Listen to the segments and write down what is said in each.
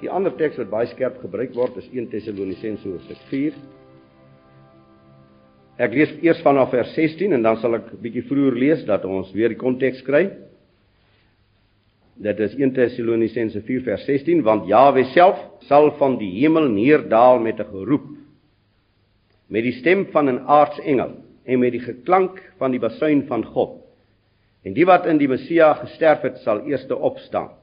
Die ander teks wat baie skerp gebruik word is 1 Tessalonisense hoofstuk 4. Ek lees eers vanaf vers 16 en dan sal ek bietjie vroeër lees dat ons weer die konteks kry. Dit is 1 Tessalonisense 4 vers 16 want Jawe self sal van die hemel neerddaal met 'n geroep met die stem van 'n aartsengel en met die geklank van die basuin van God. En die wat in die Messia gesterf het, sal eerste opstaan.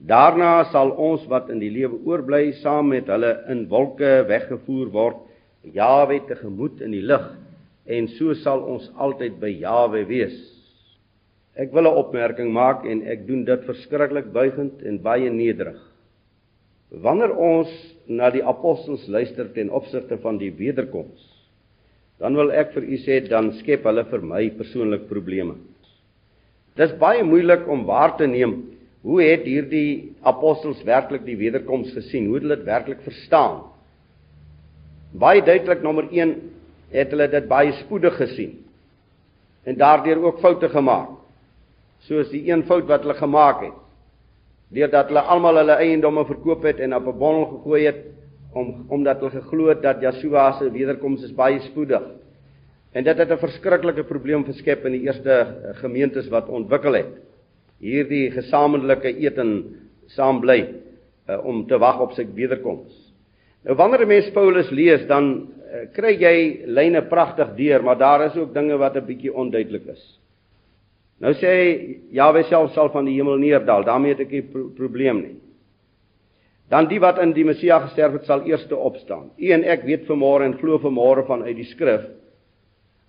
Daarna sal ons wat in die lewe oorbly saam met hulle in wolke weggevoer word Jawe tegemoet in die lig en so sal ons altyd by Jawe wees. Ek wil 'n opmerking maak en ek doen dit verskriklik buigend en baie nederig. Wanneer ons na die apostels luister ten opsigte van die wederkoms, dan wil ek vir u sê dan skep hulle vir my persoonlik probleme. Dis baie moeilik om waar te neem Hoe het hierdie apostels werklik die wederkoms gesien? Hoe het hulle dit werklik verstaan? Baie duidelik nommer 1 het hulle dit baie spoedig gesien en daardeur ook foute gemaak. Soos die een fout wat hulle gemaak het. Deurdat hulle almal hulle eiendomme verkoop het en op 'n bondel gegooi het om omdat hulle geglo het dat Yeshua se wederkoms is baie spoedig. En dit het 'n verskriklike probleem geskep in die eerste gemeentes wat ontwikkel het hierdie gesamentlike eten saam bly uh, om te wag op sy wederkoms. Nou wanneer 'n mens Paulus lees, dan uh, kry jy lyne pragtig deur, maar daar is ook dinge wat 'n bietjie onduidelik is. Nou sê Jaweh self sal van die hemel neerdal, daarmee het ek 'n pro probleem nie. Dan die wat in die Messia gesterf het, sal eerste opstaan. U en ek weet vanmôre en glo vanmôre vanuit die skrif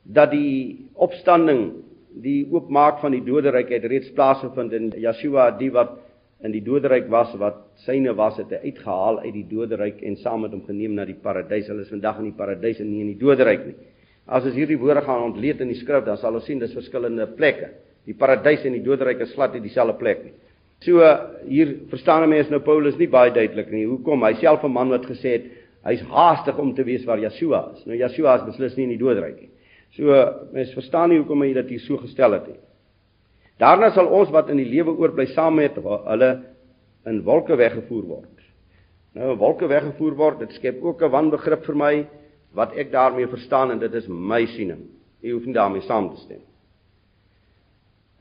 dat die opstanding die oopmaak van die doderyk het reeds plaasgevind in Yeshua die wat in die doderyk was wat syne was het uitgehaal uit die doderyk en saam met hom geneem na die paradys. Hulle is vandag in die paradys en nie in die doderyk nie. As ons hierdie woorde gaan ontleed in die skrif, dan sal ons sien dis verskillende plekke. Die paradys en die doderyk is glad nie dieselfde plek nie. So hier verstaan mense nou Paulus nie baie duidelik nie. Hoekom? Hy self 'n man wat gesê het hy's haastig om te weet waar Yeshua is. Nou Yeshua is beslis nie in die doderyk nie. So mens verstaan nie hoekom hy dit hier so gestel het nie. Daarna sal ons wat in die lewe oorbly saam met hulle in wolke weggevoer word. Nou 'n wolke weggevoer word, dit skep ook 'n wanbegrip vir my wat ek daarmee verstaan en dit is my siening. U hoef nie daarmee saam te stem.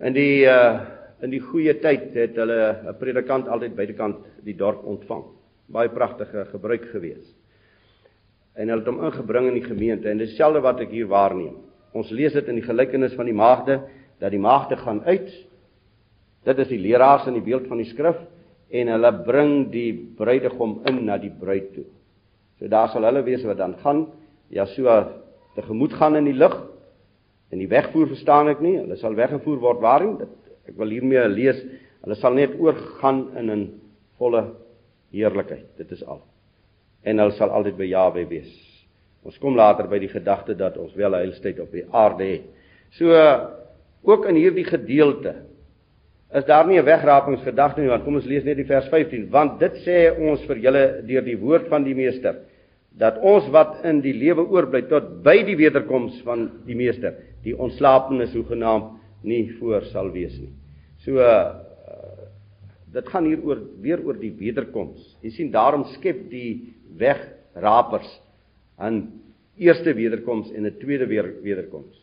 In die uh in die goeie tyd het hulle 'n predikant altyd buitekant die dorp ontvang. Baie pragtige gebruik geweest en hulle het hom ingebring in die gemeente en dis dieselfde wat ek hier waarneem. Ons lees dit in die gelykenis van die maagde dat die maagde gaan uit. Dit is die leraars in die beeld van die skrif en hulle bring die bruidegom in na die bruid toe. So daar sal hulle wees wat dan gaan Jesua tegemoet gaan in die lig. In die wegvoer verstaan ek nie. Hulle sal weggevoer word waarheen? Dit ek wil hiermee lees. Hulle sal net oorgaan in 'n volle heerlikheid. Dit is al en hulle sal altyd by Jawe wees. Ons kom later by die gedagte dat ons wel heilstyd op die aarde het. So ook in hierdie gedeelte is daar nie 'n wegrapingsgedagte nie want kom ons lees net die vers 15 want dit sê ons vir julle deur die woord van die meester dat ons wat in die lewe oorbly tot by die wederkoms van die meester die ontslapenis hoegenaamd nie voor sal wees nie. So dit gaan hier oor weer oor die wederkoms. Jy sien daarom skep die wegrapers aan eerste wederkoms en 'n tweede weer wederkoms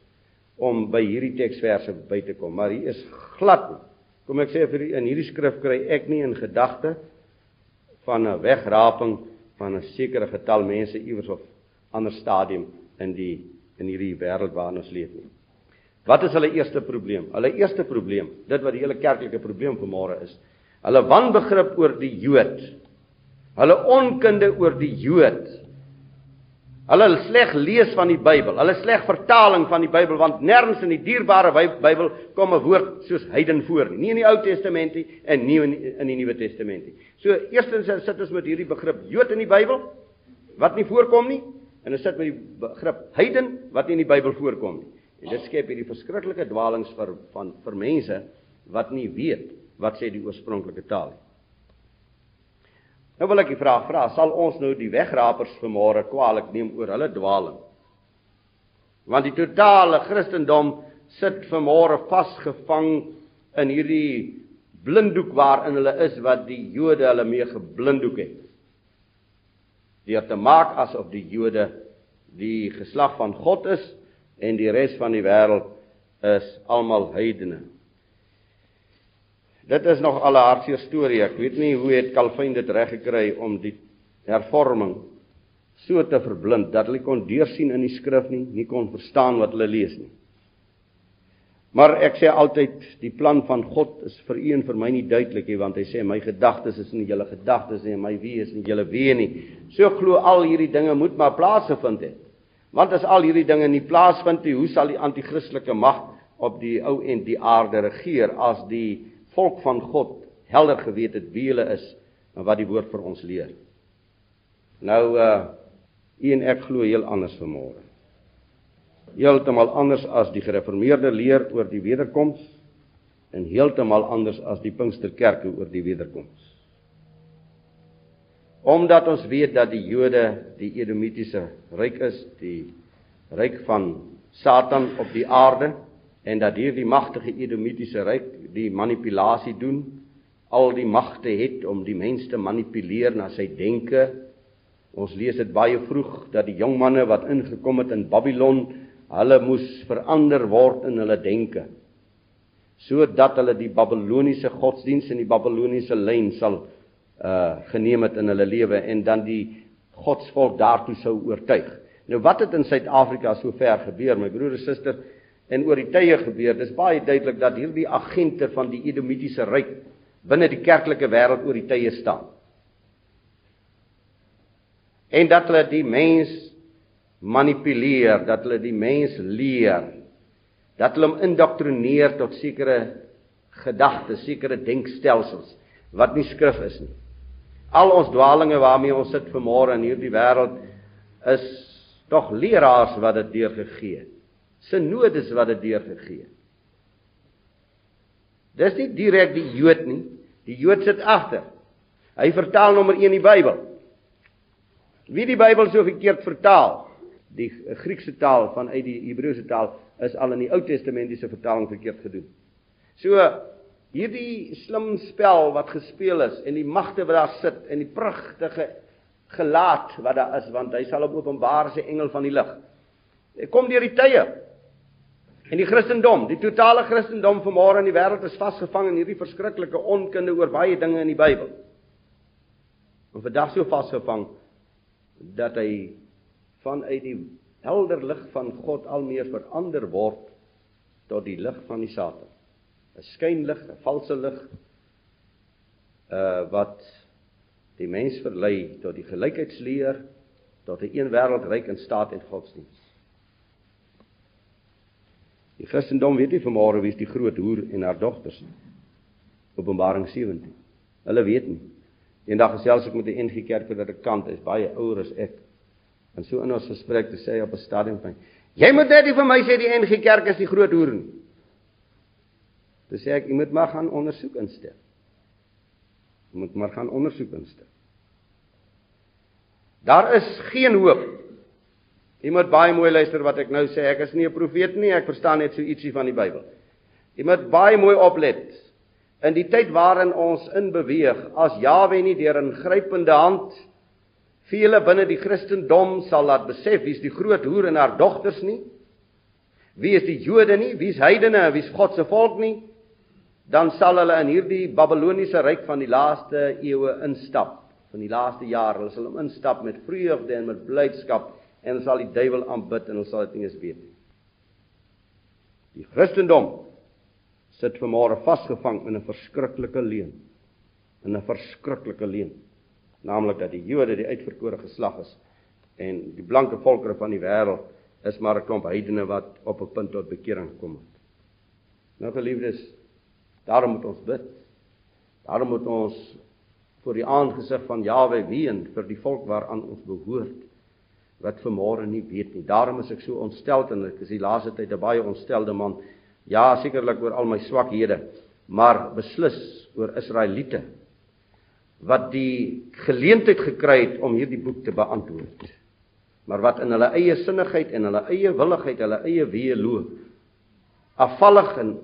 om by hierdie teksverse by te kom. Maar hier is glad kom ek sê vir in hierdie skrif kry ek nie in gedagte van 'n wegraping van 'n sekere getal mense iewers of ander stadium in die in hierdie wêreld waarin ons leef nie. Wat is hulle eerste probleem? Hulle eerste probleem dit wat die hele kerklike probleem vanmôre is hulle wanbegrip oor die Jood Hulle onkunde oor die Jood. Hulle sleg lees van die Bybel. Hulle sleg vertaling van die Bybel want nêrens in die dierbare Bybel kom 'n woord soos heiden voor nie. Nie in die Ou Testament nie en nie in die, in die Nuwe Testament nie. So eerstens sit ons met hierdie begrip Jood in die Bybel wat nie voorkom nie en ons sit met die begrip heiden wat nie in die Bybel voorkom nie. En dit skep hierdie verskriklike dwalings vir van vir mense wat nie weet wat sê die oorspronklike taal nie. Nou wil ek die vraag vra, sal ons nou die wegrapers vanmôre kwaadlik neem oor hulle dwaaling? Want die totale Christendom sit vanmôre vasgevang in hierdie blinddoek waarin hulle is wat die Jode hulle mee geblinddoek het. Deur te maak asof die Jode die geslag van God is en die res van die wêreld is almal heidene. Dit is nog al 'n hartseer storie. Ek weet nie hoe het Calvin dit reg gekry om die hervorming so te verblind dat hulle kon deursien in die skrif nie, nie kon verstaan wat hulle lees nie. Maar ek sê altyd die plan van God is vir u en vir my nie duidelik nie want hy sê my gedagtes is nie julle gedagtes nie en my wie is nie julle wie nie. So glo al hierdie dinge moet maar plaasgevind het. Want as al hierdie dinge nie plaasvind nie, hoe sal die anti-kristelike mag op die ou en die aarde regeer as die volk van God helder geweet het wie hulle is en wat die woord vir ons leer. Nou uh u en ek glo heel anders vanmôre. Heeltemal anders as die gereformeerde leer oor die wederkoms en heeltemal anders as die Pinksterkerke oor die wederkoms. Omdat ons weet dat die Jode die Edomitiese ryk is, die ryk van Satan op die aarde en dat hierdie magtige Edomitiese ryk die manipulasie doen, al die magte het om die mens te manipuleer na sy denke. Ons lees dit baie vroeg dat die jong manne wat ingekom het in Babylon, hulle moes verander word in hulle denke sodat hulle die Babiloniese godsdiens en die Babiloniese lyn sal uh geneem het in hulle lewe en dan die godsvolk daartoe sou oortuig. Nou wat het in Suid-Afrika sover gebeur, my broer en suster? En oor die tye gebeur. Dis baie duidelik dat hierdie agente van die Edomitiese ryk binne die kerklike wêreld oor die tye staan. En dat hulle die mens manipuleer, dat hulle die mens leer, dat hulle hom indoktrineer tot sekere gedagtes, sekere denkstelsels wat nie skrif is nie. Al ons dwaalinge waarmee ons sit vanmôre in hierdie wêreld is tog leraars wat dit deurgegee het se nodes wat dit deurgegee het. Dis nie direk die Jood nie. Die Jood sit agter. Hy vertaal nommer 1 die Bybel. Wie die Bybel so verkeerd vertaal, die Griekse taal vanuit die Hebreëse taal is al in die Ou Testamentiese vertaling verkeerd gedoen. So hierdie slim spel wat gespeel is en die magte wat daar sit en die pragtige gelaat wat daar is want hy sal op openbaar as 'n engel van die lig. Kom deur die tye. En die Christendom, die totale Christendom vanmôre in die wêreld is vasgevang in hierdie verskriklike onkunde oor baie dinge in die Bybel. En vandag so vasgevang dat hy vanuit die helder lig van God al meer verander word tot die lig van die Satan. 'n Skynlig, 'n valse lig uh wat die mens verlei tot die gelykheidsleer, tot 'n een wêreld ryk in staat en godsdienst. Die Christendom weet nie vanmôre wie is die groot hoer en haar dogters nie. Openbaring 17. Hulle weet nie. Eendag gesels ek met 'n NG Kerk wat ek kant is baie ouer as ek. En so in ons gesprek te sê op 'n stadium van jy moet net vir my sê die NG Kerk is die groot hoer nie. Dis sê ek jy moet maar gaan ondersoek instel. Jy moet maar gaan ondersoek instel. Daar is geen hoop Jy moet baie mooi luister wat ek nou sê. Ek is nie 'n profeet nie, ek verstaan net so ietsie van die Bybel. Jy moet baie mooi oplet. In die tyd waarin ons in beweeg, as Jawe nie deur 'n grypende hand vele binne die Christendom sal laat besef wie's die groot hoer en haar dogters nie, wie is die Jode nie, wie's heidene en wie's God se volk nie, dan sal hulle in hierdie Babiloniese ryk van die laaste eeue instap, van die laaste jare. Hulle sal hom instap met vreugde en met blydskap en hulle sal die duiwel aanbid en hulle sal dit nie eens weet nie. Die Christendom sit vanmôre vasgevang in 'n verskriklike leuen. In 'n verskriklike leuen. Naamlik dat die Jode die uitverkore geslag is en die blanke volkere van die wêreld is maar 'n klomp heidene wat op 'n punt tot bekering gekom het. Nou geliefdes, daarom moet ons bid. Daarom moet ons voor die aangesig van Jawe ween vir die volk waaraan ons behoort wat vanmôre nie weet nie. Daarom is ek so ontstel en ek is die laaste tyd 'n baie ontstelde man. Ja, sekerlik oor al my swakhede, maar beslis oor Israeliete wat die geleentheid gekry het om hierdie boek te beantwoord. Maar wat in hulle eie sinnigheid en hulle eie willigheid, hulle eie weë loop, afvallig en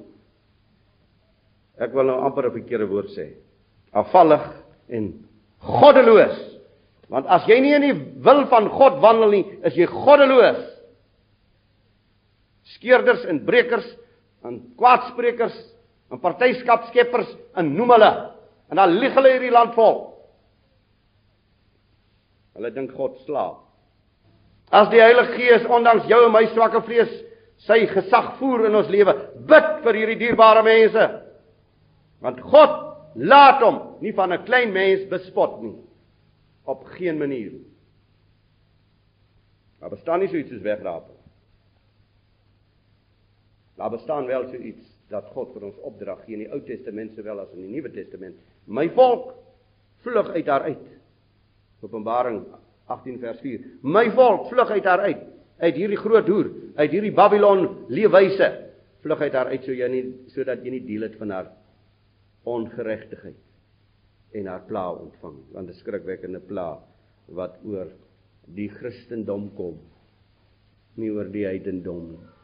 Ek wil nou amper 'n verkeerde woord sê. Afvallig en goddeloos. Want as jy nie in die wil van God wandel nie, is jy goddeloos. Skeerders en brekers en kwaadsprekers en partyskapskeppers en noem hulle. En dan lieg hulle hierdie land vol. Hulle dink God slaap. As die Heilige Gees ondanks jou en my swakke vlees sy gesag voer in ons lewe, bid vir hierdie dierbare mense. Want God laat hom nie van 'n klein mens bespot nie. Op geen manier. Daar bestaan nie so iets soos wegraap. Daar bestaan wel so iets dat God vir ons opdrag gee in die Ou Testament sowel as in die Nuwe Testament. My volk vlug uit daar uit. Openbaring 18 vers 4. My volk vlug uit daar uit uit hierdie groot hoer, uit hierdie Babylon leefwyse. Vlug uit daar uit so jy nie sodat jy nie deel het van haar ongeregtigheid en haar pla ontvang want 'n skrikwekkende pla wat oor die Christendom kom nie oor die heidendom nie